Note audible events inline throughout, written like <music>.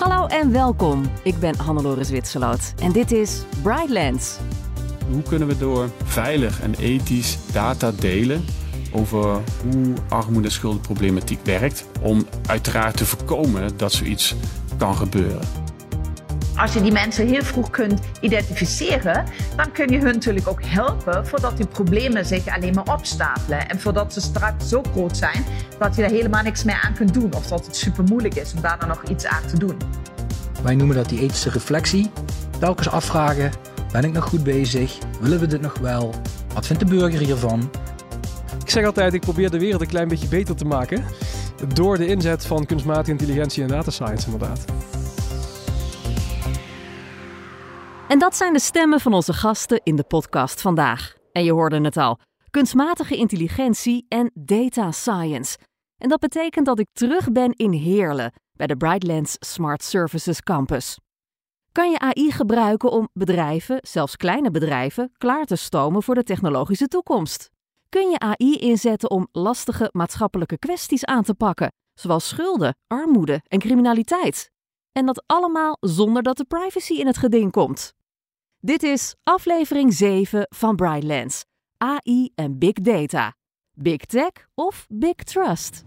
Hallo en welkom. Ik ben Hannelore Zwitserloot en dit is Brightlands. Hoe kunnen we door veilig en ethisch data delen over hoe armoede- en schuldenproblematiek werkt, om uiteraard te voorkomen dat zoiets kan gebeuren? Als je die mensen heel vroeg kunt identificeren, dan kun je hun natuurlijk ook helpen voordat die problemen zich alleen maar opstapelen. En voordat ze straks zo groot zijn dat je er helemaal niks meer aan kunt doen. Of dat het super moeilijk is om daar dan nog iets aan te doen. Wij noemen dat die ethische reflectie. Telkens afvragen, ben ik nog goed bezig? Willen we dit nog wel? Wat vindt de burger hiervan? Ik zeg altijd, ik probeer de wereld een klein beetje beter te maken. Door de inzet van kunstmatige intelligentie en data science inderdaad. En dat zijn de stemmen van onze gasten in de podcast vandaag. En je hoorde het al: kunstmatige intelligentie en data science. En dat betekent dat ik terug ben in Heerlen bij de Brightlands Smart Services Campus. Kan je AI gebruiken om bedrijven, zelfs kleine bedrijven, klaar te stomen voor de technologische toekomst? Kun je AI inzetten om lastige maatschappelijke kwesties aan te pakken, zoals schulden, armoede en criminaliteit? En dat allemaal zonder dat de privacy in het geding komt. Dit is aflevering 7 van Brightlands. AI en Big Data. Big Tech of Big Trust?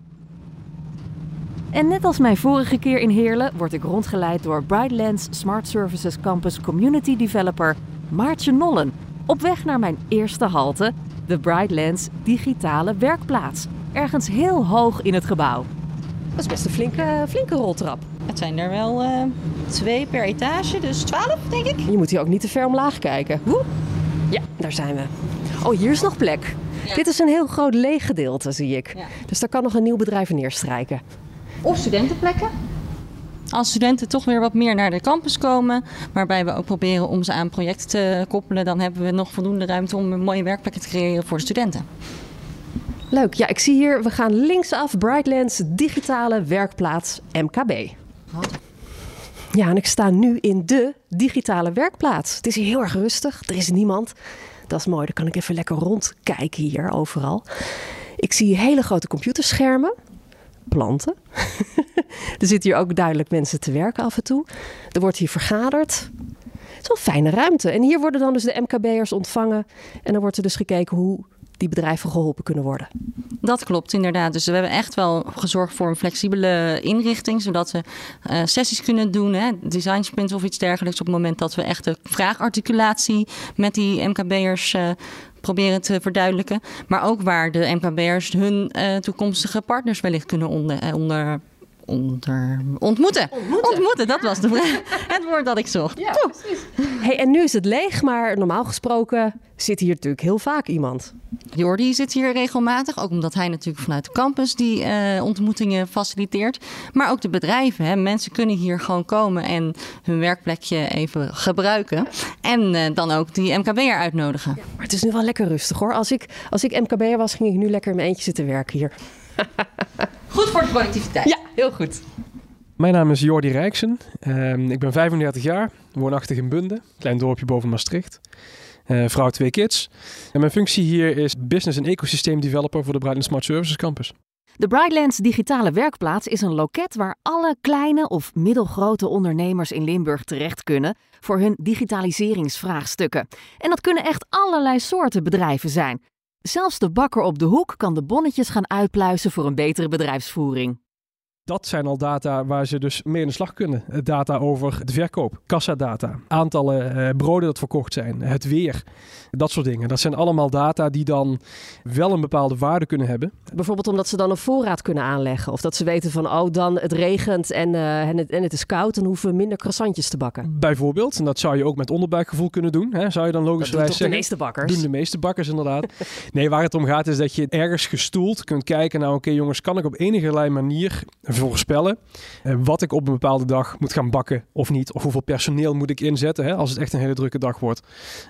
En net als mijn vorige keer in Heerlen word ik rondgeleid door Brightlands Smart Services Campus Community Developer Maartje Nollen. Op weg naar mijn eerste halte, de Brightlands Digitale Werkplaats. Ergens heel hoog in het gebouw. Dat is best een flinke, flinke roltrap. Het zijn er wel eh, twee per etage, dus twaalf denk ik. Je moet hier ook niet te ver omlaag kijken. Woe! Ja, daar zijn we. Oh, hier is nog plek. Ja. Dit is een heel groot leeg gedeelte, zie ik. Ja. Dus daar kan nog een nieuw bedrijf neerstrijken. Of studentenplekken. Als studenten toch weer wat meer naar de campus komen, waarbij we ook proberen om ze aan projecten te koppelen, dan hebben we nog voldoende ruimte om mooie werkplekken te creëren voor de studenten. Leuk. Ja, ik zie hier, we gaan linksaf Brightlands digitale werkplaats MKB. Ja, en ik sta nu in de digitale werkplaats. Het is hier heel erg rustig. Er is niemand. Dat is mooi. Dan kan ik even lekker rondkijken hier overal. Ik zie hele grote computerschermen. Planten. <laughs> er zitten hier ook duidelijk mensen te werken af en toe. Er wordt hier vergaderd. Het is wel een fijne ruimte. En hier worden dan dus de MKB'ers ontvangen. En dan wordt er dus gekeken hoe die bedrijven geholpen kunnen worden. Dat klopt inderdaad. Dus we hebben echt wel gezorgd voor een flexibele inrichting, zodat we eh, sessies kunnen doen, hè, design sprints of iets dergelijks, op het moment dat we echt de vraagarticulatie met die MKB'ers eh, proberen te verduidelijken. Maar ook waar de MKB'ers hun eh, toekomstige partners wellicht kunnen onder, onder, onder, ontmoeten. ontmoeten. dat was de vraag. het woord dat ik zocht. Poeh. Hey, en nu is het leeg, maar normaal gesproken zit hier natuurlijk heel vaak iemand. Jordi zit hier regelmatig, ook omdat hij natuurlijk vanuit de campus die eh, ontmoetingen faciliteert. Maar ook de bedrijven. Hè. Mensen kunnen hier gewoon komen en hun werkplekje even gebruiken. En eh, dan ook die MKB'er uitnodigen. Maar het is nu wel lekker rustig hoor. Als ik, als ik MKB'er was, ging ik nu lekker in mijn eentje zitten werken hier. <laughs> Goed voor de productiviteit. Ja, heel goed. Mijn naam is Jordi Rijksen. Ehm, ik ben 35 jaar, woonachtig in Bunde, klein dorpje boven Maastricht. Eh, vrouw, twee kids. En mijn functie hier is business en ecosysteem developer voor de Brightlands Smart Services Campus. De Brightlands digitale werkplaats is een loket waar alle kleine of middelgrote ondernemers in Limburg terecht kunnen voor hun digitaliseringsvraagstukken. En dat kunnen echt allerlei soorten bedrijven zijn. Zelfs de bakker op de hoek kan de bonnetjes gaan uitpluizen voor een betere bedrijfsvoering. Dat zijn al data waar ze dus mee in de slag kunnen. Data over de verkoop, kassadata, aantallen eh, broden dat verkocht zijn, het weer, dat soort dingen. Dat zijn allemaal data die dan wel een bepaalde waarde kunnen hebben. Bijvoorbeeld omdat ze dan een voorraad kunnen aanleggen. Of dat ze weten van, oh dan het regent en, eh, en, het, en het is koud, dan hoeven we minder croissantjes te bakken. Bijvoorbeeld, en dat zou je ook met onderbuikgevoel kunnen doen. Hè? Zou je dan logischerwijs toch de zeggen. meeste bakkers? Doen de meeste bakkers inderdaad. <laughs> nee, waar het om gaat is dat je ergens gestoeld kunt kijken. Nou oké jongens, kan ik op enige manier voorspellen eh, wat ik op een bepaalde dag moet gaan bakken of niet. Of hoeveel personeel moet ik inzetten hè, als het echt een hele drukke dag wordt.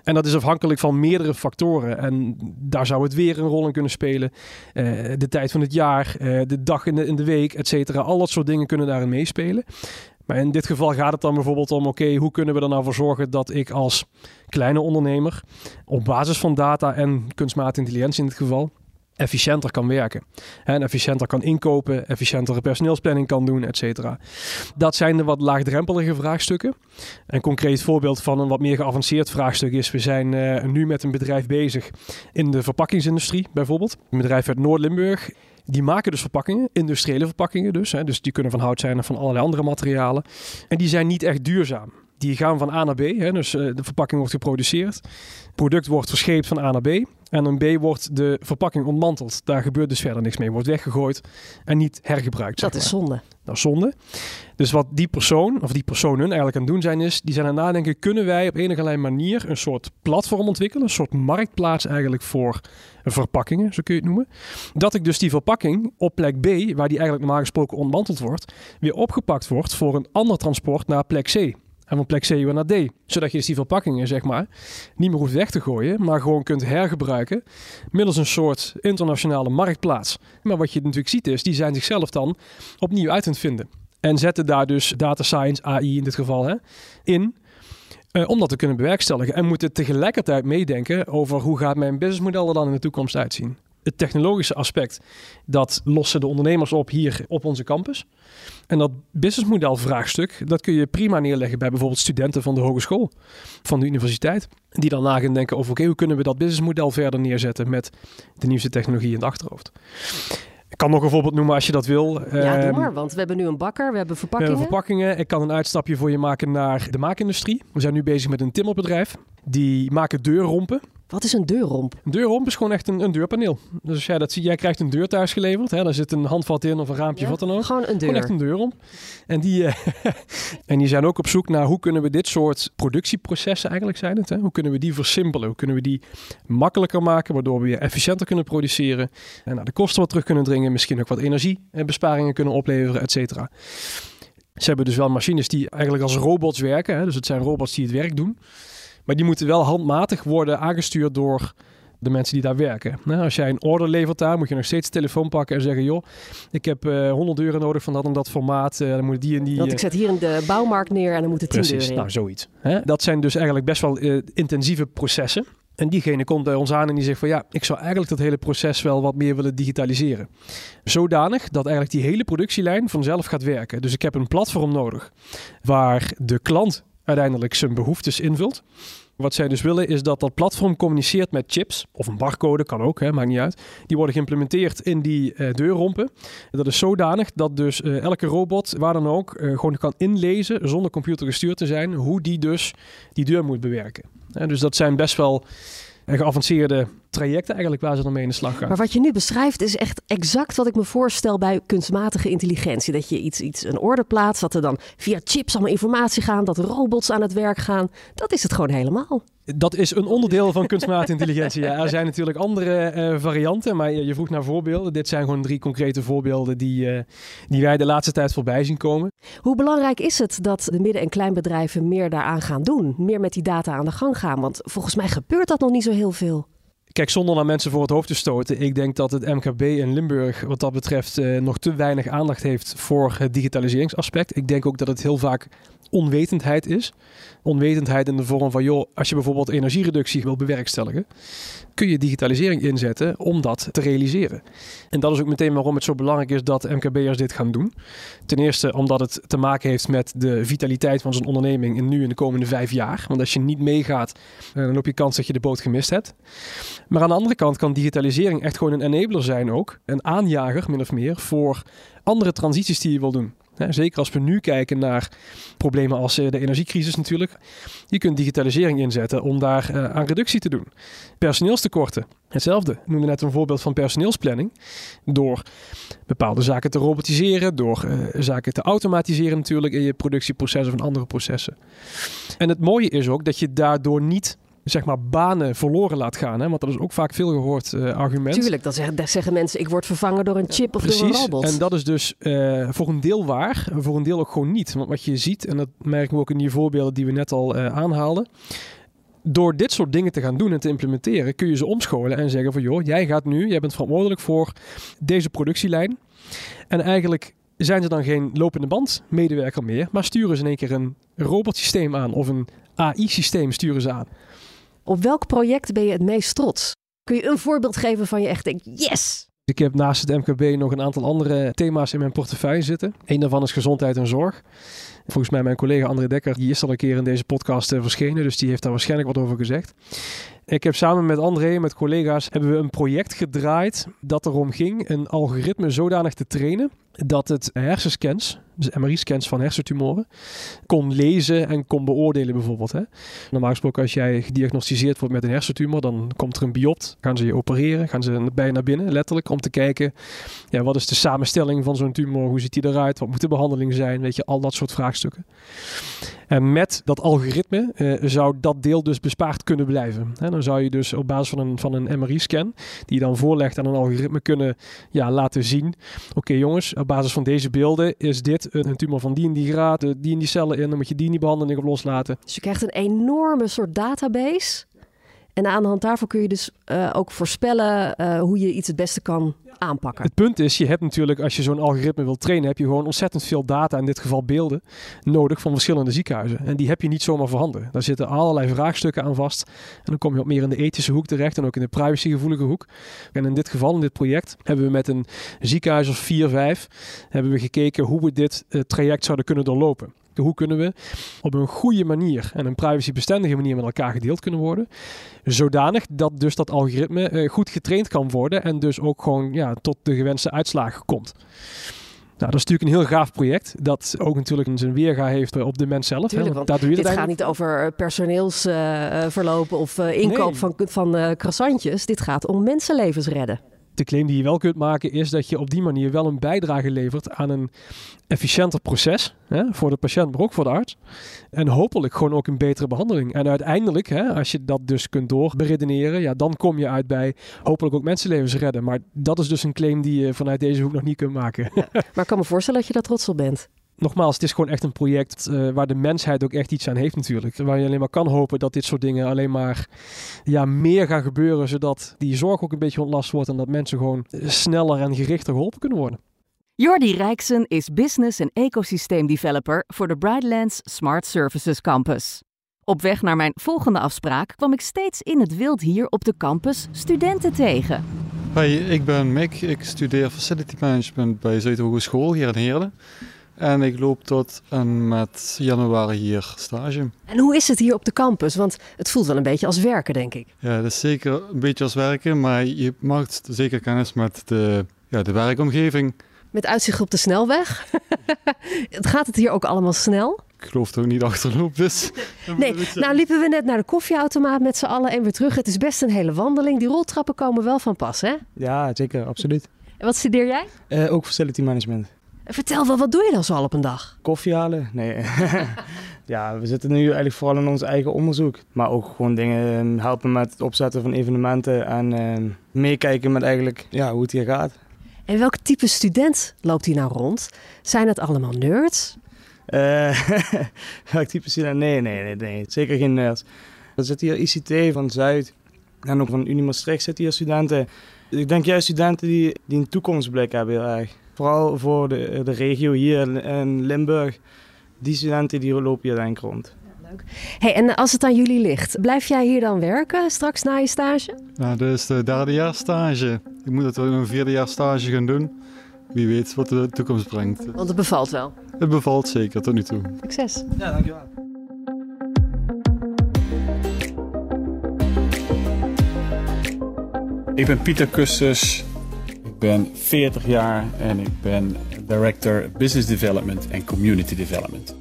En dat is afhankelijk van meerdere factoren. En daar zou het weer een rol in kunnen spelen. Eh, de tijd van het jaar, eh, de dag in de, in de week, et cetera. Al dat soort dingen kunnen daarin meespelen. Maar in dit geval gaat het dan bijvoorbeeld om: oké, hoe kunnen we er nou voor zorgen dat ik als kleine ondernemer op basis van data en kunstmatige intelligentie in dit geval efficiënter kan werken. En efficiënter kan inkopen, efficiëntere personeelsplanning kan doen, et cetera. Dat zijn de wat laagdrempelige vraagstukken. Een concreet voorbeeld van een wat meer geavanceerd vraagstuk is: we zijn uh, nu met een bedrijf bezig in de verpakkingsindustrie, bijvoorbeeld. Een bedrijf uit Noord-Limburg. Die maken dus verpakkingen, industriële verpakkingen dus. Hè, dus die kunnen van hout zijn en van allerlei andere materialen. En die zijn niet echt duurzaam. Die gaan van A naar B. Hè, dus uh, de verpakking wordt geproduceerd. Het product wordt verscheept van A naar B. En een B wordt de verpakking ontmanteld. Daar gebeurt dus verder niks mee. Wordt weggegooid en niet hergebruikt. Dat is zonde. Dat is zonde. Dus wat die persoon, of die personen eigenlijk aan het doen zijn, is die zijn aan het nadenken: kunnen wij op enige manier een soort platform ontwikkelen, een soort marktplaats eigenlijk voor verpakkingen, zo kun je het noemen. Dat ik dus die verpakking op plek B, waar die eigenlijk normaal gesproken ontmanteld wordt, weer opgepakt wordt voor een ander transport naar plek C. En van plek C naar D. Zodat je dus die verpakkingen, zeg maar, niet meer hoeft weg te gooien, maar gewoon kunt hergebruiken middels een soort internationale marktplaats. Maar wat je natuurlijk ziet is, die zijn zichzelf dan opnieuw uit aan het vinden. En zetten daar dus data science, AI in dit geval, hè, in. Uh, om dat te kunnen bewerkstelligen. En moeten tegelijkertijd meedenken over hoe gaat mijn businessmodel er dan in de toekomst uitzien. Het technologische aspect, dat lossen de ondernemers op hier op onze campus. En dat businessmodel vraagstuk, dat kun je prima neerleggen bij bijvoorbeeld studenten van de hogeschool, van de universiteit. Die dan na gaan denken over, oké, hoe kunnen we dat businessmodel verder neerzetten met de nieuwste technologie in het achterhoofd. Ik kan nog een voorbeeld noemen als je dat wil. Ja, doe ehm, maar, want we hebben nu een bakker, we hebben verpakkingen. We hebben verpakkingen. Ik kan een uitstapje voor je maken naar de maakindustrie. We zijn nu bezig met een timmerbedrijf. Die maken deurrompen. Wat is een deurromp? Een deurromp is gewoon echt een, een deurpaneel. Dus als jij dat ziet, jij krijgt een deur thuis geleverd. Hè, daar zit een handvat in of een raampje, ja, wat dan ook. Gewoon een deur. Gewoon echt een deurromp. En die, uh, <laughs> en die zijn ook op zoek naar hoe kunnen we dit soort productieprocessen eigenlijk zijn het. Hè? Hoe kunnen we die versimpelen? Hoe kunnen we die makkelijker maken, waardoor we weer efficiënter kunnen produceren. En naar de kosten wat terug kunnen dringen. Misschien ook wat energiebesparingen kunnen opleveren, et cetera. Ze hebben dus wel machines die eigenlijk als robots werken. Hè? Dus het zijn robots die het werk doen. Maar die moeten wel handmatig worden aangestuurd door de mensen die daar werken. Nou, als jij een order levert daar, moet je nog steeds de telefoon pakken en zeggen: joh, ik heb uh, eh, 100 euro nodig van dat en dat formaat. Uh, dan moet die en die. Want ik zet hier in de bouwmarkt neer en dan moet het 10 Precies, in. nou zoiets. Hè? Dat zijn dus eigenlijk best wel uh, intensieve processen. En diegene komt bij ons aan en die zegt van ja, ik zou eigenlijk dat hele proces wel wat meer willen digitaliseren. Zodanig dat eigenlijk die hele productielijn vanzelf gaat werken. Dus ik heb een platform nodig waar de klant uiteindelijk zijn behoeftes invult. Wat zij dus willen is dat dat platform communiceert met chips, of een barcode, kan ook, hè, maakt niet uit. Die worden geïmplementeerd in die uh, deurrompen. Dat is zodanig dat dus uh, elke robot, waar dan ook, uh, gewoon kan inlezen, zonder computer gestuurd te zijn, hoe die dus die deur moet bewerken. dus dat zijn best wel geavanceerde trajecten eigenlijk waar ze dan mee in de slag gaan. Maar wat je nu beschrijft is echt exact wat ik me voorstel bij kunstmatige intelligentie. Dat je iets, iets een orde plaatst, dat er dan via chips allemaal informatie gaan, dat robots aan het werk gaan. Dat is het gewoon helemaal. Dat is een onderdeel van kunstmatige intelligentie. Ja, er zijn natuurlijk andere uh, varianten, maar je, je vroeg naar voorbeelden. Dit zijn gewoon drie concrete voorbeelden die, uh, die wij de laatste tijd voorbij zien komen. Hoe belangrijk is het dat de midden- en kleinbedrijven meer daaraan gaan doen? Meer met die data aan de gang gaan? Want volgens mij gebeurt dat nog niet zo heel veel. Kijk, zonder naar mensen voor het hoofd te stoten. Ik denk dat het MKB in Limburg wat dat betreft uh, nog te weinig aandacht heeft voor het digitaliseringsaspect. Ik denk ook dat het heel vaak onwetendheid is. Onwetendheid in de vorm van, joh, als je bijvoorbeeld energiereductie wil bewerkstelligen, kun je digitalisering inzetten om dat te realiseren. En dat is ook meteen waarom het zo belangrijk is dat MKB'ers dit gaan doen. Ten eerste omdat het te maken heeft met de vitaliteit van zo'n onderneming in nu in de komende vijf jaar. Want als je niet meegaat, eh, dan loop je kans dat je de boot gemist hebt. Maar aan de andere kant kan digitalisering echt gewoon een enabler zijn ook. Een aanjager, min of meer, voor andere transities die je wil doen. Zeker als we nu kijken naar problemen als eh, de energiecrisis natuurlijk. Je kunt digitalisering inzetten om daar eh, aan reductie te doen. Personeelstekorten, hetzelfde. Ik noemde net een voorbeeld van personeelsplanning. Door bepaalde zaken te robotiseren, door uh, zaken te automatiseren natuurlijk in je productieprocessen of andere processen. En het mooie is ook dat je daardoor niet zeg maar banen verloren laat gaan. Hè? Want dat is ook vaak veel gehoord uh, argument. Tuurlijk, dat zeggen, dat zeggen, mensen, ik word vervangen door een chip of Precies, door een robot. en dat is dus uh, voor een deel waar, voor een deel ook gewoon niet. Want wat je ziet, en dat merken we ook in die voorbeelden die we net al uh, aanhaalden. Door dit soort dingen te gaan doen en te implementeren, kun je ze omscholen en zeggen van joh, jij gaat nu, jij bent verantwoordelijk voor deze productielijn. En eigenlijk zijn ze dan geen lopende band medewerker meer, maar sturen ze in één keer een robotsysteem aan of een AI-systeem sturen ze aan. Op welk project ben je het meest trots? Kun je een voorbeeld geven van je echt denkt, yes! Ik heb naast het MKB nog een aantal andere thema's in mijn portefeuille zitten. Eén daarvan is gezondheid en zorg. Volgens mij mijn collega André Dekker, die is al een keer in deze podcast eh, verschenen, dus die heeft daar waarschijnlijk wat over gezegd. Ik heb samen met André, met collega's, hebben we een project gedraaid dat erom ging een algoritme zodanig te trainen dat het hersenscans, dus MRI-scans van hersentumoren, kon lezen en kon beoordelen bijvoorbeeld. Hè. Normaal gesproken als jij gediagnosticeerd wordt met een hersentumor, dan komt er een biopt, gaan ze je opereren, gaan ze bij je naar binnen, letterlijk, om te kijken, ja, wat is de samenstelling van zo'n tumor, hoe ziet die eruit, wat moet de behandeling zijn, weet je, al dat soort vraagstukken. En met dat algoritme uh, zou dat deel dus bespaard kunnen blijven. Hè. Dan zou je dus op basis van een, van een MRI-scan, die je dan voorlegt aan een algoritme, kunnen ja, laten zien, oké jongens, op basis van deze beelden is dit een tumor van die en die graad, die en die cellen in, dan moet je die in die behandeling op loslaten. Dus je krijgt een enorme soort database. En aan de hand daarvan kun je dus uh, ook voorspellen uh, hoe je iets het beste kan aanpakken. Het punt is, je hebt natuurlijk, als je zo'n algoritme wilt trainen, heb je gewoon ontzettend veel data, in dit geval beelden, nodig van verschillende ziekenhuizen. En die heb je niet zomaar voorhanden. Daar zitten allerlei vraagstukken aan vast. En dan kom je op meer in de ethische hoek terecht en ook in de privacygevoelige hoek. En in dit geval, in dit project, hebben we met een ziekenhuis of 4, 5, hebben we gekeken hoe we dit uh, traject zouden kunnen doorlopen. Hoe kunnen we op een goede manier en een privacybestendige manier met elkaar gedeeld kunnen worden. Zodanig dat dus dat algoritme uh, goed getraind kan worden en dus ook gewoon ja, tot de gewenste uitslagen komt. Nou, dat is natuurlijk een heel gaaf project. Dat ook natuurlijk zijn weerga heeft op de mens zelf. Tuurlijk, want daar doe je dit gaat niet over personeelsverlopen uh, of uh, inkoop nee. van, van uh, croissantjes. Dit gaat om mensenlevens redden de claim die je wel kunt maken is dat je op die manier wel een bijdrage levert aan een efficiënter proces hè, voor de patiënt, maar ook voor de arts. En hopelijk gewoon ook een betere behandeling. En uiteindelijk, hè, als je dat dus kunt doorberedeneren, ja, dan kom je uit bij hopelijk ook mensenlevens redden. Maar dat is dus een claim die je vanuit deze hoek nog niet kunt maken. Maar ik kan me voorstellen dat je daar trots op bent nogmaals, het is gewoon echt een project uh, waar de mensheid ook echt iets aan heeft natuurlijk. Waar je alleen maar kan hopen dat dit soort dingen alleen maar ja, meer gaan gebeuren, zodat die zorg ook een beetje ontlast wordt en dat mensen gewoon sneller en gerichter geholpen kunnen worden. Jordi Rijksen is business- en ecosysteemdeveloper voor de Brightlands Smart Services Campus. Op weg naar mijn volgende afspraak kwam ik steeds in het wild hier op de campus studenten tegen. Hoi, ik ben Mick. Ik studeer Facility Management bij Zuid-Hogeschool hier in Heerlen. En ik loop tot en met januari hier stage. En hoe is het hier op de campus? Want het voelt wel een beetje als werken, denk ik. Ja, het is zeker een beetje als werken, maar je maakt zeker kennis met de, ja, de werkomgeving. Met uitzicht op de snelweg. het <laughs> <laughs> gaat het hier ook allemaal snel? Ik geloof dat ik niet achterloop, dus... <laughs> nee, nou liepen we net naar de koffieautomaat met z'n allen en weer terug. Het is best een hele wandeling. Die roltrappen komen wel van pas, hè? Ja, zeker, absoluut. En wat studeer jij? Uh, ook facility management. Vertel wel, wat doe je dan zo al op een dag? Koffie halen? Nee. <laughs> ja, we zitten nu eigenlijk vooral in ons eigen onderzoek. Maar ook gewoon dingen ehm, helpen met het opzetten van evenementen en uh, meekijken met eigenlijk ja, hoe het hier gaat. En welk type student loopt hier nou rond? Zijn het allemaal nerds? Uh, <laughs> welk type student? Nee, nee, nee, nee. Zeker geen nerds. Er zit hier ICT van Zuid en ook van Unie Maastricht zitten hier studenten. Ik denk juist studenten die, die een toekomstblik hebben heel erg. Vooral voor de, de regio hier in Limburg. Die studenten die lopen hier denk ik rond. leuk. Hey, en als het aan jullie ligt, blijf jij hier dan werken straks na je stage? Nou, dit is de derde jaar stage. Ik moet het een vierde jaar stage gaan doen. Wie weet wat de toekomst brengt. Want het bevalt wel? Het bevalt zeker, tot nu toe. Succes. Ja, dankjewel. Ik ben Pieter Kustus ben 40 jaar en ik ben Director Business Development en Community Development.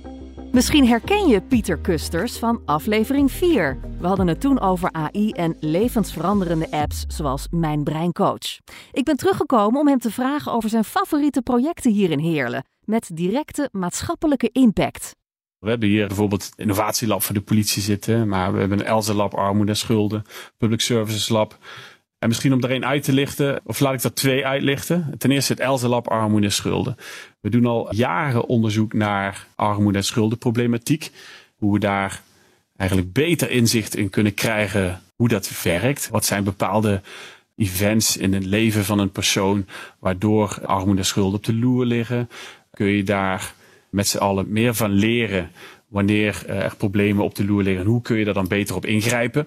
Misschien herken je Pieter Kusters van aflevering 4. We hadden het toen over AI en levensveranderende apps zoals Mijn Brein Coach. Ik ben teruggekomen om hem te vragen over zijn favoriete projecten hier in Heerlen met directe maatschappelijke impact. We hebben hier bijvoorbeeld het innovatielab voor de politie zitten, maar we hebben een Elze Lab Armoede en Schulden, Public Services Lab, en misschien om er één uit te lichten, of laat ik er twee uitlichten. Ten eerste het Elze Lab armoede en schulden. We doen al jaren onderzoek naar armoede en schuldenproblematiek. Hoe we daar eigenlijk beter inzicht in kunnen krijgen hoe dat werkt. Wat zijn bepaalde events in het leven van een persoon waardoor armoede en schulden op de loer liggen. Kun je daar met z'n allen meer van leren wanneer er problemen op de loer liggen. En hoe kun je daar dan beter op ingrijpen?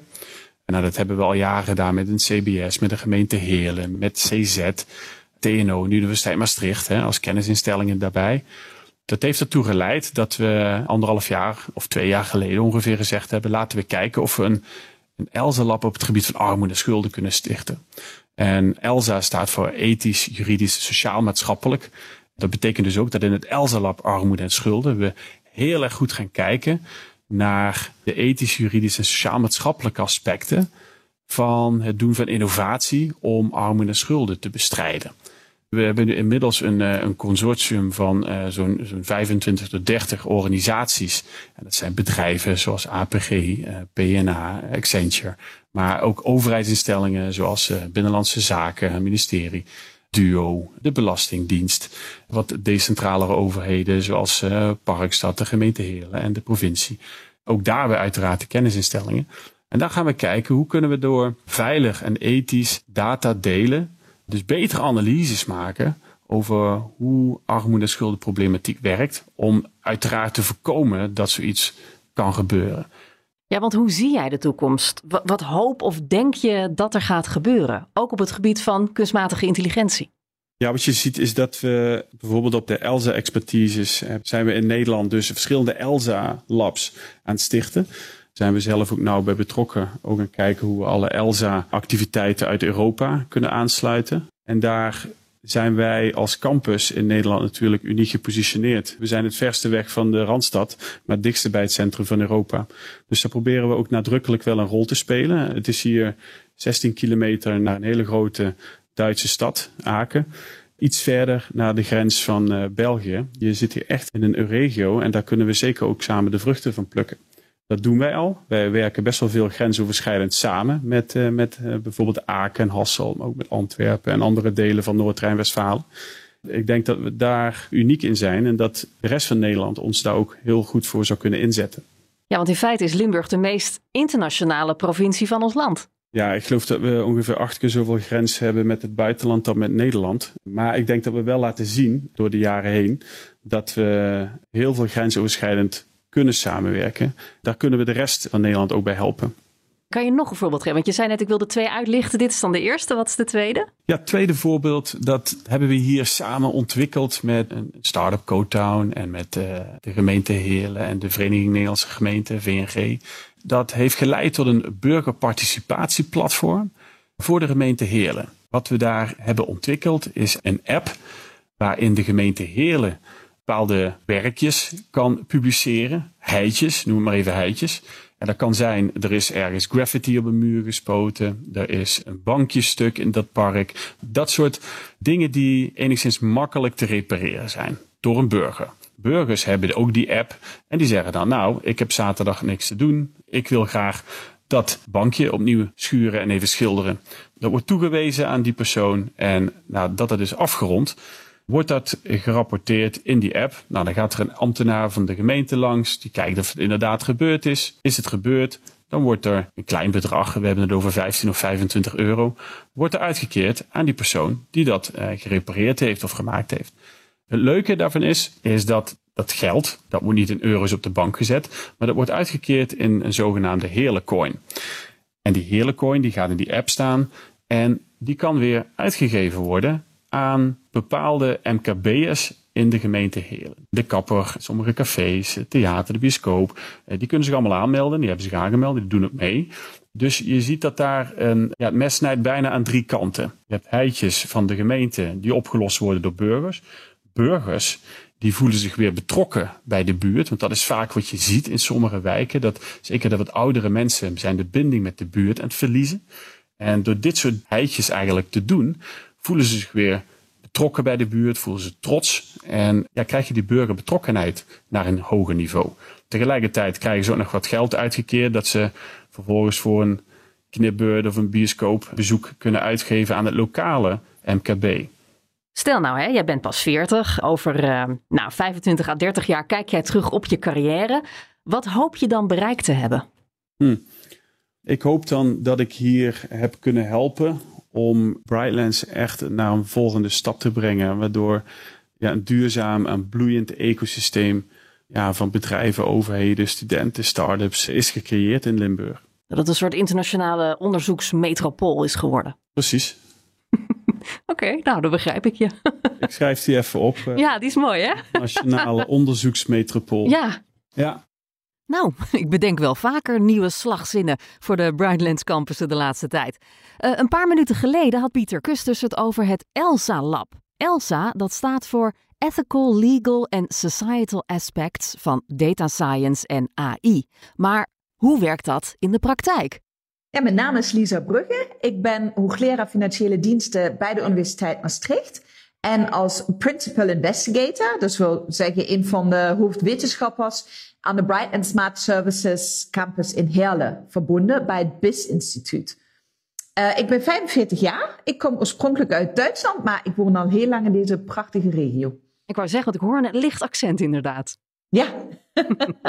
En nou, dat hebben we al jaren gedaan met een CBS, met de gemeente Heerlen, met CZ, TNO, de Universiteit Maastricht hè, als kennisinstellingen daarbij. Dat heeft ertoe geleid dat we anderhalf jaar of twee jaar geleden ongeveer gezegd hebben: laten we kijken of we een, een ELSA-lab op het gebied van armoede en schulden kunnen stichten. En ELSA staat voor ethisch, juridisch, sociaal-maatschappelijk. Dat betekent dus ook dat in het ELSA-lab armoede en schulden we heel erg goed gaan kijken naar de ethisch, juridisch en sociaal-maatschappelijke aspecten van het doen van innovatie om armoede en schulden te bestrijden. We hebben nu inmiddels een, eh, een consortium van uh, zo'n zo'n 25 tot 30 organisaties. En dat zijn bedrijven zoals APG, uh, PNA, Accenture. Maar ook overheidsinstellingen zoals Binnenlandse Zaken, ministerie, DUO, de Belastingdienst. Wat decentralere overheden zoals Parkstad, de gemeente Heerlen en de provincie. Ook daar weer uiteraard de kennisinstellingen. En dan gaan we kijken hoe kunnen we door veilig en ethisch data delen dus betere analyses maken over hoe armoede- en schuldenproblematiek werkt. Om uiteraard te voorkomen dat zoiets kan gebeuren. Ja, want hoe zie jij de toekomst? Wat, hoop of denk je dat er gaat gebeuren? Ook op het gebied van kunstmatige intelligentie. Ja, wat je ziet is dat we bijvoorbeeld op de ELSA-expertises eh, zijn we in Nederland dus verschillende ELSA-labs aan het stichten zijn we zelf ook nauw bij betrokken. Ook aan kijken hoe we alle ELSA-activiteiten uit Europa kunnen aansluiten. En daar zijn wij als campus in Nederland natuurlijk uniek gepositioneerd. We zijn het verste weg van de Randstad, maar het dichtste bij het centrum van Europa. Dus daar proberen we ook nadrukkelijk wel een rol te spelen. Het is hier 16 kilometer naar een hele grote Duitse stad, Aken. Iets verder naar de grens van uh, België. Je zit hier echt in een regio en daar kunnen we zeker ook samen de vruchten van plukken. Dat doen wij al. Wij werken best wel veel grensoverschrijdend samen met, uh, met uh, bijvoorbeeld Aken en Hassel, maar ook met Antwerpen en andere delen van Noord-Rijn-Westfalen. Ik denk dat we daar uniek in zijn en dat de rest van Nederland ons daar ook heel goed voor zou kunnen inzetten. Ja, want in feite is Limburg de meest internationale provincie van ons land. Ja, ik geloof dat we ongeveer acht keer zoveel grens hebben met het buitenland dan met Nederland. Maar ik denk dat we wel laten zien door de jaren heen dat we heel veel grensoverschrijdend kunnen samenwerken. Daar kunnen we de rest van Nederland ook bij helpen. Kan je nog een voorbeeld geven? Want je zei net, ik wilde twee uitlichten. Dit is dan de eerste. Wat is de tweede? Ja, het tweede voorbeeld, dat hebben we hier samen ontwikkeld met een start-up CoTown en met uh, de gemeente Heerlen en de Vereniging Nederlandse Gemeenten, VNG. Dat heeft geleid tot een burgerparticipatieplatform voor de gemeente Heerlen. Wat we daar hebben ontwikkeld is een app waarin de gemeente Heerlen bepaalde werkjes kan publiceren. Heitjes, noem maar even heitjes. En dat kan zijn, er is ergens graffiti op een muur gespoten. Er is een bankjestuk in dat park. Dat soort dingen die enigszins makkelijk te repareren zijn door een burger. Burgers hebben ook die app en die zeggen dan, nou, ik heb zaterdag niks te doen. Ik wil graag dat bankje opnieuw schuren en even schilderen. Dat wordt toegewezen aan die persoon en nou, dat het is afgerond wordt dat gerapporteerd in die app. Nou, dan gaat er een ambtenaar van de gemeente langs, die kijkt of het inderdaad gebeurd is. Is het gebeurd? Dan wordt er een klein bedrag, we hebben het over 15 of 25 euro, wordt er uitgekeerd aan die persoon die dat eh, gerepareerd heeft of gemaakt heeft. Het leuke daarvan is, is dat dat geld, dat wordt niet in euro's op de bank gezet, maar dat wordt uitgekeerd in een zogenaamde hele coin. En die hele coin die gaat in die app staan en die kan weer uitgegeven worden aan bepaalde MKB'ers in de gemeente Heerlen. De kapper, sommige cafés, theater, de bioscoop. Eh, die kunnen zich allemaal aanmelden. Die hebben zich aangemeld, die doen het mee. Dus je ziet dat daar een, ja, het mes snijdt bijna aan drie kanten. Je hebt heitjes van de gemeente die opgelost worden door burgers. Burgers die voelen zich weer betrokken bij de buurt. Want dat is vaak wat je ziet in sommige wijken. Dat, zeker dat wat oudere mensen zijn de binding met de buurt aan het verliezen. En door dit soort heitjes eigenlijk te doen, voelen ze zich weer betrokken bij de buurt, voelen ze trots. En ja, krijg je die burgerbetrokkenheid naar een hoger niveau. Tegelijkertijd krijgen ze ook nog wat geld uitgekeerd dat ze vervolgens voor een knipbeurt of een bioscoopbezoek kunnen uitgeven aan het lokale MKB. Stel nou, hè, jij bent pas 40. Over uh, nou, 25 à 30 jaar kijk jij terug op je carrière. Wat hoop je dan bereikt te hebben? Hm. Ik hoop dan dat ik hier heb kunnen helpen om Brightlands echt naar een volgende stap te brengen. Waardoor ja, een duurzaam en bloeiend ecosysteem ja, van bedrijven, overheden, studenten, start-ups is gecreëerd in Limburg. Dat het een soort internationale onderzoeksmetropool is geworden. Precies. <laughs> Oké, nou, dat begrijp ik je. Ik schrijf die even op. <laughs> eh, Ja, die is mooi, hè? Nationale onderzoeksmetropool. Ja. Ja. Nou, <laughs> ik bedenk wel vaker nieuwe slagzinnen voor de Brightlands campussen de laatste tijd. Eh, een paar minuten geleden had Pieter Kusters het over het ELSA Lab. ELSA, dat staat voor Ethical, Legal and Societal Aspects van Data Science en AI. Maar hoe werkt dat in de praktijk? Ja, mijn naam is Lisa Brugge. Ik ben hoogleraar financiële diensten bij de Universiteit Maastricht. En als principal investigator, dus wil zeggen een van de hoofdwetenschappers aan de Bright and Smart Services campus in Heerlen verbonden bij het BIS Instituut. Uh, ik ben 45 jaar. Ik kom oorspronkelijk uit Duitsland, maar ik woon al heel lang in deze prachtige regio. Ik wou zeggen, want ik hoor een licht accent inderdaad. Ja,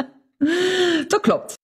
<laughs> dat klopt.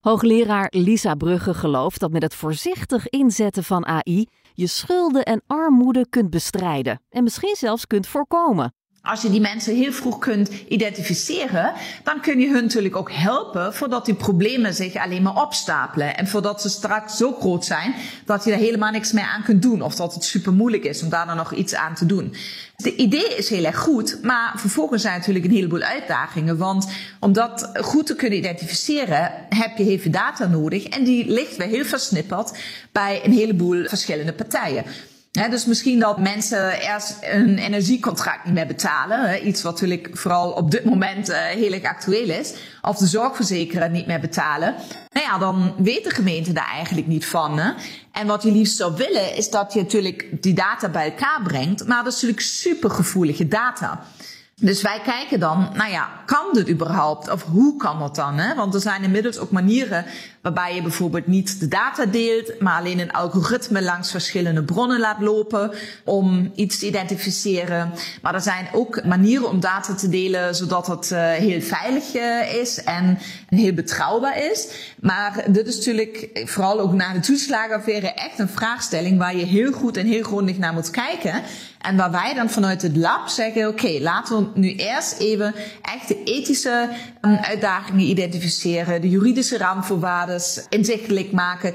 Hoogleraar Lisa Brugge gelooft dat met het voorzichtig inzetten van AI je schulden en armoede kunt bestrijden en misschien zelfs kunt voorkomen. Als je die mensen heel vroeg kunt identificeren, dan kun je hun natuurlijk ook helpen voordat die problemen zich alleen maar opstapelen. En voordat ze straks zo groot zijn dat je er helemaal niks meer aan kunt doen. Of dat het super moeilijk is om daar dan nog iets aan te doen. De idee is heel erg goed, maar vervolgens zijn natuurlijk een heleboel uitdagingen. Want om dat goed te kunnen identificeren, heb je veel data nodig. En die ligt weer heel versnipperd bij een heleboel verschillende partijen. Dus misschien dat mensen eerst een energiecontract niet meer betalen. Iets wat natuurlijk vooral op dit moment uh, heel erg actueel is. Of de zorgverzekeraar niet meer betalen. Nou ja, dan weet de gemeente daar eigenlijk niet van. En wat je liefst zou willen is dat je natuurlijk die data bij elkaar brengt. Maar dat is natuurlijk supergevoelige data. Dus wij kijken dan, nou ja, kan dit überhaupt? Of hoe kan dat dan? Hè? Want er zijn inmiddels ook manieren waarbij je bijvoorbeeld niet de data deelt, maar alleen een algoritme langs verschillende bronnen laat lopen om iets te identificeren. Maar er zijn ook manieren om data te delen zodat het uh, heel veilig uh, is en heel betrouwbaar is. Maar dit is natuurlijk vooral ook na de toeslagenaffaire echt een vraagstelling waar je heel goed en heel grondig naar moet kijken. En waar wij dan vanuit het lab zeggen, oké, laten we nu eerst even echt de ethische um, uitdagingen identificeren, de juridische raamvoorwaarden inzichtelijk maken.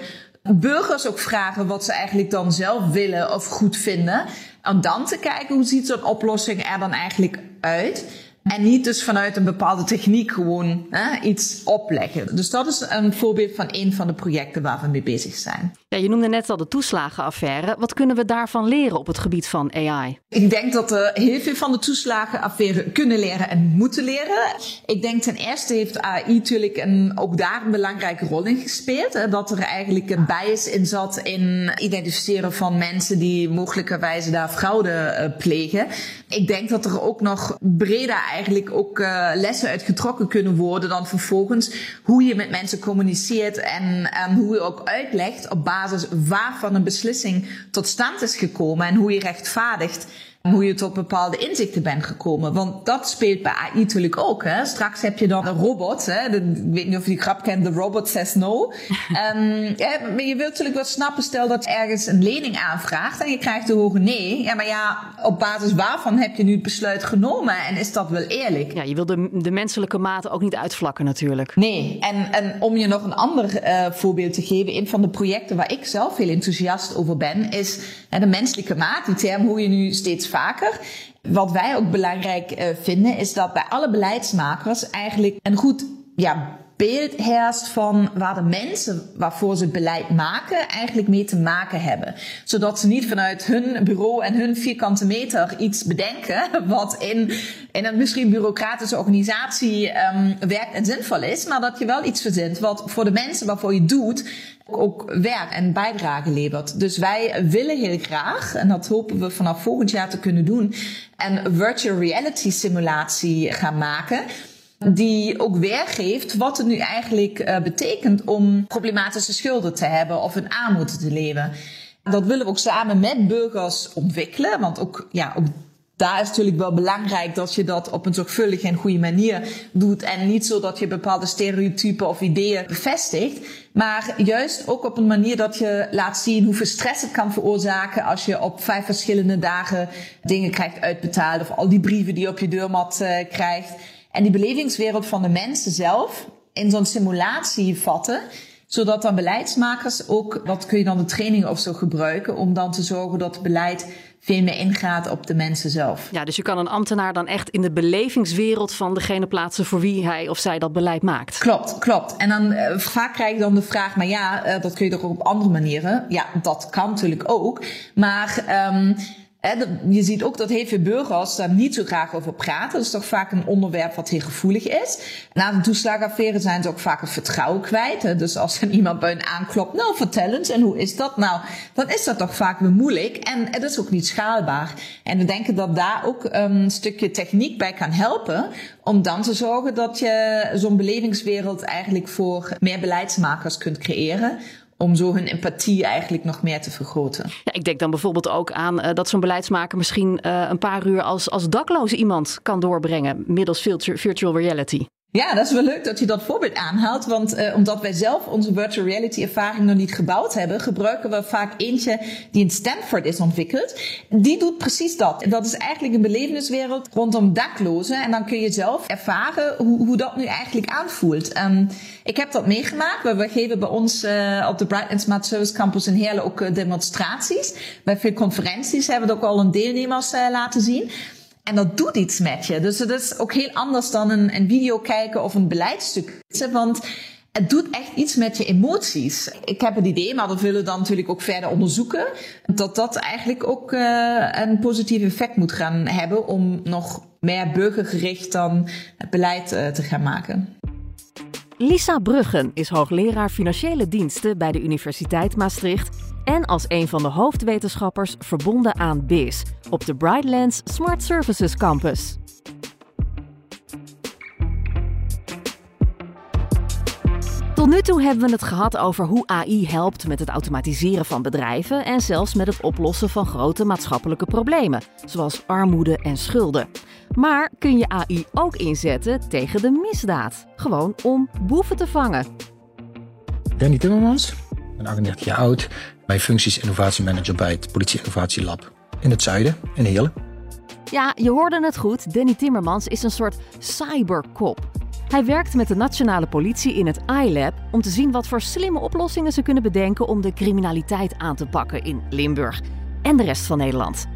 Burgers ook vragen wat ze eigenlijk dan zelf willen of goed vinden. Om dan te kijken hoe ziet zo'n oplossing er dan eigenlijk uit. En niet dus vanuit een bepaalde techniek gewoon hè, iets opleggen. Dus dat is een voorbeeld van een van de projecten waar we mee bezig zijn. Ja, je noemde net al de toeslagenaffaire. Wat kunnen we daarvan leren op het gebied van AI? Ik denk dat we heel veel van de toeslagenaffaire kunnen leren en moeten leren. Ik denk ten eerste heeft AI natuurlijk een, ook daar een belangrijke rol in gespeeld. Hè, dat er eigenlijk een bias in zat in identificeren van mensen die mogelijkerwijze daar fraude uh, plegen. Ik denk dat er ook nog breder eigenlijk ook uh, lessen uit getrokken kunnen worden dan vervolgens hoe je met mensen communiceert en hoe je ook uitlegt op basis waarvan een beslissing tot stand is gekomen en hoe je rechtvaardigt hoe je tot bepaalde inzichten bent gekomen. Want dat speelt bij AI natuurlijk ook. Hè? Straks heb je dan een robot. Hè? De, ik weet niet of je die grap kent. The robot says no. <laughs> um, ja, maar je wilt natuurlijk wel snappen. Stel dat je ergens een lening aanvraagt. En je krijgt de hoge nee. Ja, maar ja, op basis waarvan heb je nu het besluit genomen? En is dat wel eerlijk? Ja, je wil de, de menselijke mate ook niet uitvlakken natuurlijk. Nee. En, en om je nog een ander uh, voorbeeld te geven. Een van de projecten waar ik zelf heel enthousiast over ben. Is de menselijke maat. Die term hoe je nu steeds vaker. Wat wij ook belangrijk uh, vinden, is dat bij alle beleidsmakers eigenlijk een goed ja, beeld heerst van waar de mensen waarvoor ze beleid maken eigenlijk mee te maken hebben. Zodat ze niet vanuit hun bureau en hun vierkante meter iets bedenken <laughs> wat in, in een misschien bureaucratische organisatie um, werkt en zinvol is, maar dat je wel iets verzint wat voor de mensen waarvoor je doet ook werk en bijdrage levert. Dus wij willen heel graag, en dat hopen we vanaf volgend jaar te kunnen doen, een virtual reality simulatie gaan maken die ook weergeeft wat het nu eigenlijk uh, betekent om problematische schulden te hebben of in armoede te leven. Dat willen we ook samen met burgers ontwikkelen, want ook, ja, ook daar is natuurlijk wel belangrijk dat je dat op een zorgvuldige en goede manier doet. En niet zo dat je bepaalde stereotypen of ideeën bevestigt. Maar juist ook op een manier dat je laat zien hoeveel stress het kan veroorzaken als je op vijf verschillende dagen dingen krijgt uitbetaald. Of al die brieven die je op je deurmat uh, krijgt. En die belevingswereld van de mensen zelf in zo'n simulatie vatten. Zodat dan beleidsmakers ook, wat kun je dan de training of zo gebruiken, om dan te zorgen dat het beleid veel meer ingaat op de mensen zelf. Ja, dus je kan een ambtenaar dan echt in de belevingswereld van degene plaatsen voor wie hij of zij dat beleid maakt. Klopt, klopt. En dan uh, vaak krijg je dan de vraag, maar ja, uh, dat kun je toch ook op andere manieren. Ja, dat kan natuurlijk ook. Maar um, je ziet ook dat heel veel burgers daar niet zo graag over praten. Dat is toch vaak een onderwerp wat heel gevoelig is. Na een toeslagaffaire zijn ze ook vaak het vertrouwen kwijt. Dus als er iemand bij hen aanklopt, nou vertel eens, en hoe is dat nou? Dan is dat toch vaak weer moeilijk en het is ook niet schaalbaar. En we denken dat daar ook een stukje techniek bij kan helpen. Om dan te zorgen dat je zo'n belevingswereld eigenlijk voor meer beleidsmakers kunt creëren om zo hun empathie eigenlijk nog meer te vergroten. Ja, ik denk dan bijvoorbeeld ook aan uh, dat zo'n beleidsmaker misschien uh, een paar uur als, als dakloos iemand kan doorbrengen middels virtual reality. Ja, dat is wel leuk dat je dat voorbeeld aanhaalt. Want uh, omdat wij zelf onze virtual reality ervaring nog niet gebouwd hebben, gebruiken we vaak eentje die in Stanford is ontwikkeld. Die doet precies dat. Dat is eigenlijk een beleveniswereld rondom daklozen. En dan kun je zelf ervaren hoe, hoe dat nu eigenlijk aanvoelt. Um, ik heb dat meegemaakt. We geven bij ons uh, op de Bright Smart Service Campus in Heerlen ook uh, demonstraties. Bij veel conferenties hebben we ook al een deelnemers laten zien. En dat doet iets met je. Dus het is ook heel anders dan een, een video kijken of een beleidstuk. Want het doet echt iets met je emoties. Ik heb het idee, maar dat willen we dan natuurlijk ook verder onderzoeken, dat dat eigenlijk ook uh, een positief effect moet gaan hebben om nog meer burgergericht dan beleid uh, te gaan maken. Lisa Bruggen is hoogleraar financiële diensten bij de Universiteit Maastricht en als een van de hoofdwetenschappers verbonden aan BIS op de Brightlands Smart Services Campus. Tot nu toe hebben we het gehad over hoe AI helpt met het automatiseren van bedrijven en zelfs met het oplossen van grote maatschappelijke problemen, zoals armoede en schulden. Maar kun je AI ook inzetten tegen de misdaad? Gewoon om boeven te vangen. Danny Timmermans, ik ben 38 jaar oud, bij functies innovatiemanager bij het Politie Innovatie Lab in het zuiden, in Heerlen. Ja, je hoorde het goed. Danny Timmermans is een soort cyberkop. Hij werkt met de nationale politie in het iLab om te zien wat voor slimme oplossingen ze kunnen bedenken om de criminaliteit aan te pakken in Limburg en de rest van Nederland.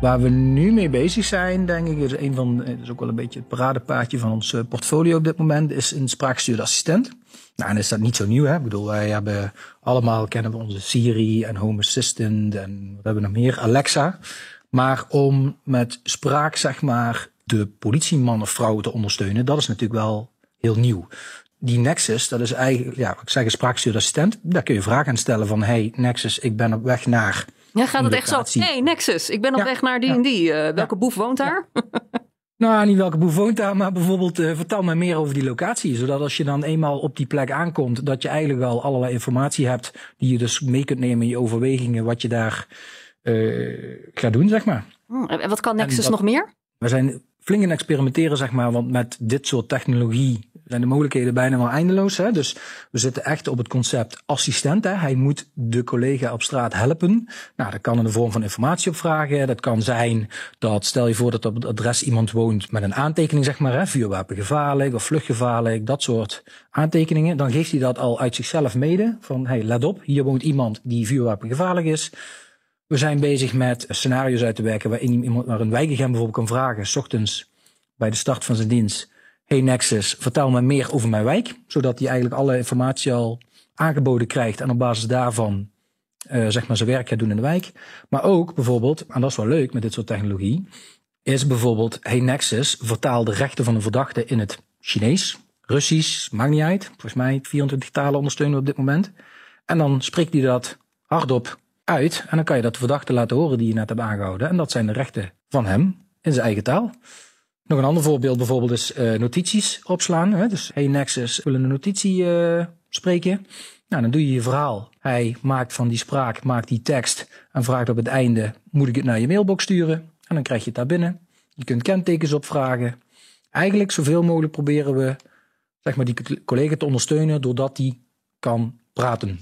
Waar we nu mee bezig zijn, denk ik, is een van, is ook wel een beetje het paradepaardje van ons eh, portfolio op dit moment, is een spraakgestuurde assistent. Nou, en is dat niet zo nieuw, hè? Ik bedoel, wij hebben allemaal kennen we onze Siri en Home Assistant en wat hebben we nog meer, Alexa. Maar om met spraak, zeg maar, de politieman of vrouw te ondersteunen, dat is natuurlijk wel heel nieuw. Die Nexus, dat is eigenlijk, ja, ik zeg een spraakgestuurde assistent. Daar kun je vragen aan stellen van, hey Nexus, ik ben op weg naar ja, gaat het echt zo? Hey, Nexus, ik ben op weg naar die en die. Uh, welke boef woont daar? <laughs> nou, niet welke boef woont daar, maar bijvoorbeeld uh, vertel mij meer over die locatie. Zodat als je dan eenmaal op die plek aankomt, dat je eigenlijk al allerlei informatie hebt die je dus mee kunt nemen in je overwegingen wat je daar uh, gaat doen, zeg maar. Oh, en wat kan Nexus nog meer? We zijn flink experimenteren, zeg maar, want met dit soort technologie zijn de mogelijkheden bijna wel eindeloos. Hè? Dus we zitten echt op het concept assistent. Hè? Hij moet de collega op straat helpen. Nou, dat kan in de vorm van informatie opvragen. Dat kan zijn dat, stel je voor dat op het adres iemand woont met een aantekening, zeg maar, hè? vuurwapen gevaarlijk of vluchtgevaarlijk, dat soort aantekeningen. Dan geeft hij dat al uit zichzelf mede. Van, hey, let op, hier woont iemand die vuurwapen gevaarlijk is. We zijn bezig met scenario's uit te werken waarin iemand naar een wijkagent bijvoorbeeld kan vragen, s ochtends bij de start van zijn dienst Hey Nexus, vertel me meer over mijn wijk. Zodat hij eigenlijk alle informatie al aangeboden krijgt en op basis daarvan uh, zeg maar zijn werk gaat doen in de wijk. Maar ook bijvoorbeeld, en dat is wel leuk met dit soort technologie, is bijvoorbeeld Hey Nexus, vertaal de rechten van een verdachte in het Chinees, Russisch, maakt niet uit. Volgens mij 24 talen ondersteunen we op dit moment. En dan spreekt hij dat hardop uit en dan kan je dat verdachte laten horen die je net hebt aangehouden. En dat zijn de rechten van hem in zijn eigen taal. Nog een ander voorbeeld bijvoorbeeld is uh, notities opslaan. Hè? Dus hey Nexus, willen een notitie uh, spreken. Nou, dan doe je je verhaal. Hij maakt van die spraak, maakt die tekst en vraagt op het einde, moet ik het naar je mailbox sturen? En dan krijg je het daar binnen. Je kunt kentekens opvragen. Eigenlijk zoveel mogelijk proberen we, zeg maar, die collega te ondersteunen doordat die kan praten.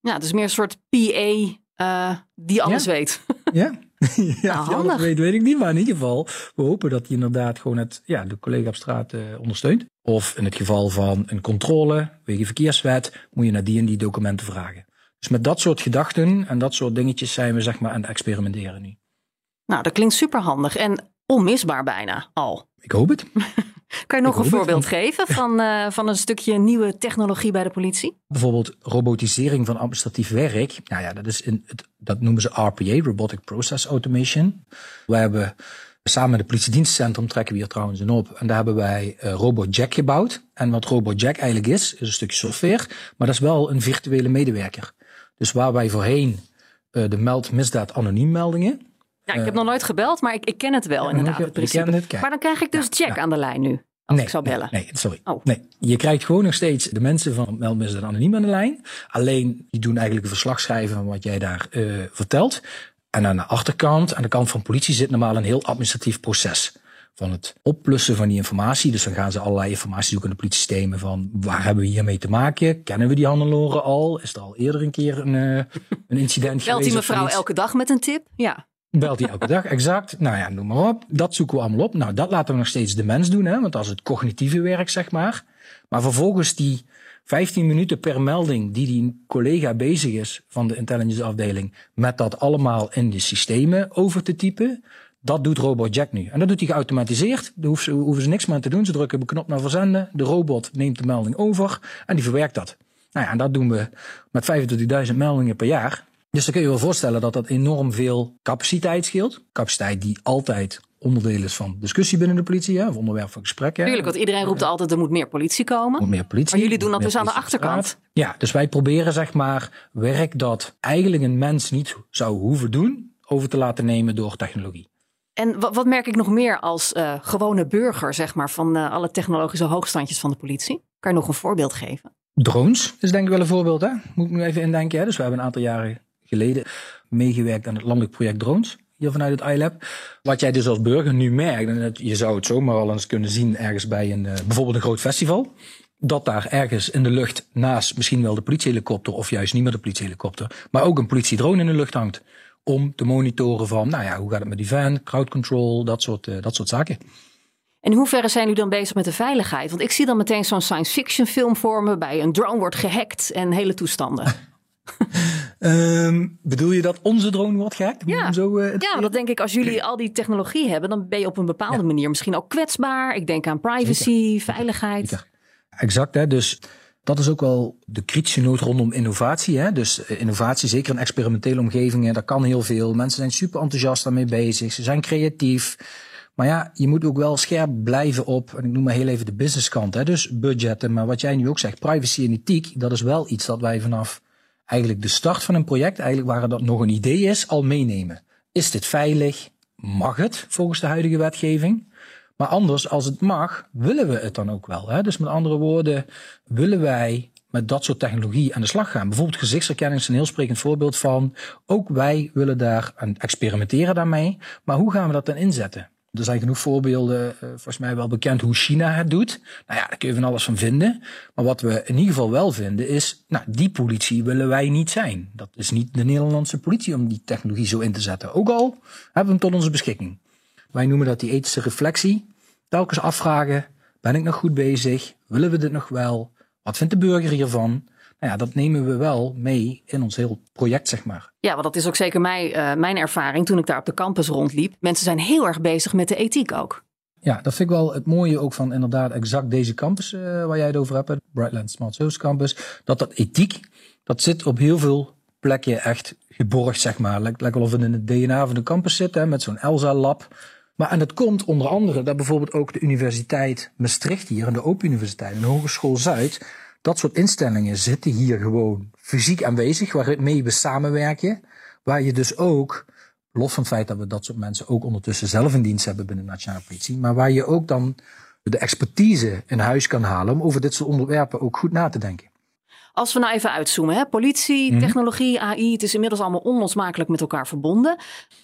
Ja, het is meer een soort PA uh, die alles weet. <laughs> Ja, <laughs> ja Nou, alles weet, weet ik niet. Maar in ieder geval, we hopen dat hij inderdaad gewoon het, ja, de collega op straat eh, ondersteunt. Of in het geval van een controle, wegen verkeerswet, moet je naar die en die documenten vragen. Dus met dat soort gedachten en dat soort dingetjes zijn we zeg maar aan het experimenteren nu. Nou, dat klinkt superhandig en onmisbaar bijna al. Ik hoop het. <laughs> Kan je nog Ik een het. voorbeeld geven van, eh, van een stukje nieuwe technologie bij de politie? Bijvoorbeeld robotisering van administratief werk. Nou ja, dat, is in het, dat noemen ze RPA, Robotic Process Automation. We hebben samen met het politiedienstcentrum, trekken we hier trouwens in op. En daar hebben wij eh, RoboJack gebouwd. En wat RoboJack eigenlijk is, is een stukje software. Maar dat is wel een virtuele medewerker. Dus waar wij voorheen eh, de meld misdaad anoniem meldingen. Ja, ik heb nog nooit gebeld, maar ik, ik ken het wel Ja, inderdaad, je- het principe. maar dan krijg ik dus Jack ja. aan de lijn nu, als ik zou bellen. Nee, nee, sorry. Oh. Nee, je krijgt gewoon nog steeds de mensen van Meldmisdaad Anoniem aan de lijn. Alleen, die doen eigenlijk een verslag schrijven van wat jij daar eh, vertelt. En aan de achterkant, aan de kant van politie, zit normaal een heel administratief proces. Van het oplussen van die informatie. Dus dan gaan ze allerlei informatie zoeken in de politiesystemen. Van waar hebben we hiermee te maken? Kennen we die handeloren al? Is er al eerder een keer een, eh, een incident Belt geweest? die of mevrouw elke dag met een tip? Ja. Belt hij elke dag, exact. Nou ja, noem maar op. Dat zoeken we allemaal op. Nou, dat laten we nog steeds de mens doen, hè, want dat is het cognitieve werk, zeg maar. Maar vervolgens die 15 minuten per melding die die collega bezig is van de intelligence afdeling met dat allemaal in de systemen over te typen, dat doet Robot Jack nu. En dat doet hij geautomatiseerd. Daar hoeven ze, hoeven ze niks meer aan te doen. Ze drukken op een knop naar verzenden. De robot neemt de melding over en die verwerkt dat. Nou ja, en dat doen we met 25.000 meldingen per jaar. Dus dan kun je je wel voorstellen dat dat enorm veel capaciteit scheelt. Capaciteit die altijd onderdeel is van discussie binnen de politie, hè, of onderwerp van gesprekken. Tuurlijk, want iedereen roept altijd er moet meer politie komen. Moet meer politie. Maar jullie doen dat dus aan de achterkant. Ja, dus wij proberen zeg maar werk dat eigenlijk een mens niet zou hoeven doen, over te laten nemen door technologie. En wat, wat merk ik nog meer als eh, gewone burger, zeg maar, van eh, alle technologische hoogstandjes van de politie? Kan je nog een voorbeeld geven? Drones is denk ik wel een voorbeeld, hè? Moet ik nu even indenken. Hè? Dus we hebben een aantal jaren geleden meegewerkt aan het landelijk project Drones. Hier vanuit het iLab. Wat jij dus als burger nu merkt, en het- je zou het zomaar al eens kunnen zien ergens bij een, eh, bijvoorbeeld een groot festival. Dat daar ergens in de lucht naast misschien wel de politiehelikopter of juist niet meer de politiehelikopter, maar ook een politiedrone in de lucht hangt. Om te monitoren van, nou ja, hoe gaat het met die van, crowd control, dat soort, eh, dat soort zaken. En in hoeverre zijn jullie dan bezig met de veiligheid? Want ik zie dan meteen zo'n science fiction film voor me, bij een drone wordt gehackt en hele toestanden. <laughs> <laughs> Ehm, bedoel je dat onze drone wordt gehackt? Ja. Zo, eh, Ja, dat denk ik, als jullie al die technologie hebben, dan ben je op een bepaalde manier misschien ook kwetsbaar. Ik denk aan privacy, veiligheid. Zeker. Exact, hè? dus dat is ook wel de kritische noot rondom innovatie. Hè? Dus eh, innovatie, zeker in experimentele omgevingen, daar kan heel veel. Mensen zijn super enthousiast daarmee bezig, ze zijn creatief. Maar ja, je moet ook wel scherp blijven op, en ik noem maar heel even de businesskant, hè? dus budgetten. Maar wat jij nu ook zegt, privacy en ethiek, dat is wel iets dat wij vanaf eigenlijk de start van een project, eigenlijk waar dat nog een idee is, al meenemen. Is dit veilig? Mag het volgens de huidige wetgeving? Maar anders, als het mag, willen we het dan ook wel. Hè? Dus met andere woorden, willen wij met dat soort technologie aan de slag gaan? Bijvoorbeeld gezichtsherkenning is een heel sprekend voorbeeld van. Ook wij willen daar aan experimenteren daarmee. Maar hoe gaan we dat dan inzetten? Er zijn genoeg voorbeelden, eh, volgens mij wel bekend hoe China het doet. Nou ja, daar kun je van alles van vinden. Maar wat we in ieder geval wel vinden is, nou, die politie willen wij niet zijn. Dat is niet de Nederlandse politie om die technologie zo in te zetten. Ook al hebben we hem tot onze beschikking. Wij noemen dat die ethische reflectie. Telkens afvragen, ben ik nog goed bezig? Willen we dit nog wel? Wat vindt de burger hiervan? Nou ja, dat nemen we wel mee in ons heel project, zeg maar. Ja, want dat is ook zeker mij, eh, mijn ervaring toen ik daar op de campus rondliep. Mensen zijn heel erg bezig met de ethiek ook. Ja, dat vind ik wel het mooie ook van inderdaad exact deze campus eh, waar jij het over hebt, Brightland Smart Service Campus. Dat dat ethiek, dat zit op heel veel plekken echt geborgd, zeg maar. Lijkt lijkt wel of het in het DNA van de campus zit, hè, met zo'n ELSA-lab. Maar en dat komt onder andere dat bijvoorbeeld ook de Universiteit Maastricht hier en de Open Universiteit en de Hogeschool Zuid, dat soort instellingen zitten hier gewoon fysiek aanwezig, waarmee we samenwerken. Waar je dus ook, los van het feit dat we dat soort mensen ook ondertussen zelf in dienst hebben binnen de Nationale Politie, maar waar je ook dan de expertise in huis kan halen om over dit soort onderwerpen ook goed na te denken. Als we nou even uitzoomen, hè? politie, Mhm. technologie, AI, het is inmiddels allemaal onlosmakelijk met elkaar verbonden.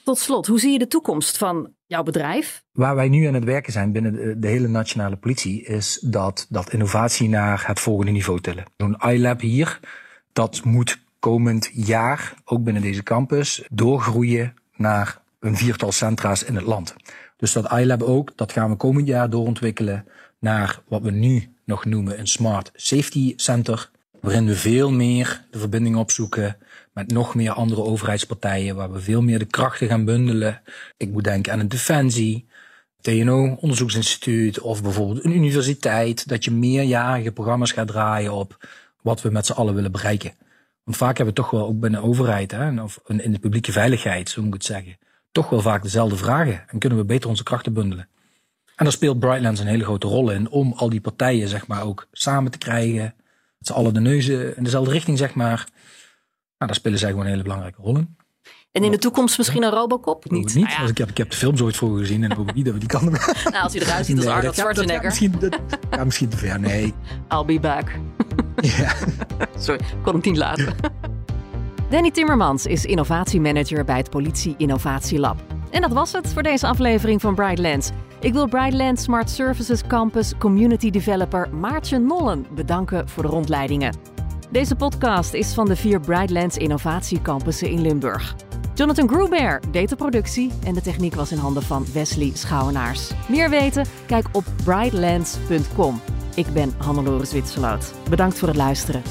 Tot slot, hoe zie je de toekomst van jouw bedrijf? Waar wij nu aan het werken zijn binnen de, de hele nationale politie, is dat, dat innovatie naar het volgende niveau tillen. Zo'n iLab hier, dat moet komend jaar, ook binnen deze campus, doorgroeien naar een viertal centra's in het land. Dus dat iLab ook, dat gaan we komend jaar doorontwikkelen naar wat we nu nog noemen een Smart Safety Center. Waarin we veel meer de verbinding opzoeken met nog meer andere overheidspartijen. Waar we veel meer de krachten gaan bundelen. Ik moet denken aan een defensie, TNO onderzoeksinstituut of bijvoorbeeld een universiteit. Dat je meerjarige programma's gaat draaien op wat we met z'n allen willen bereiken. Want vaak hebben we toch wel ook binnen de overheid, hè, of in de publieke veiligheid, zo moet ik het zeggen, toch wel vaak dezelfde vragen. En kunnen we beter onze krachten bundelen. En daar speelt Brightlands een hele grote rol in om al die partijen, zeg maar, ook samen te krijgen. Dat ze alle de neuzen in dezelfde richting, zeg maar. Nou, daar spelen zij gewoon een hele belangrijke rol in. En in de toekomst misschien een Robocop? Niet. niet. Nou ik, heb, ik heb de films ooit voor gezien en hoop niet dat we die kan. <laughs> nou, als hij eruit ziet als Arnold Schwarzenegger. misschien, dat, ja, misschien te ver. Nee. <laughs> I'll be back. <laughs> Ja. Sorry, kon hem niet laten. Danny Timmermans is innovatiemanager bij het Politie Innovatielab. En dat was het voor deze aflevering van Brightlands. Ik wil Brightlands Smart Services Campus Community Developer Maartje Nollen bedanken voor de rondleidingen. Deze podcast is van de vier Brightlands innovatiecampussen in Limburg. Jonathan Gruber deed de productie en de techniek was in handen van Wesley Schouwenaars. Meer weten? Kijk op brightlands.com. Ik ben Hannelore Zwitserloot. Bedankt voor het luisteren.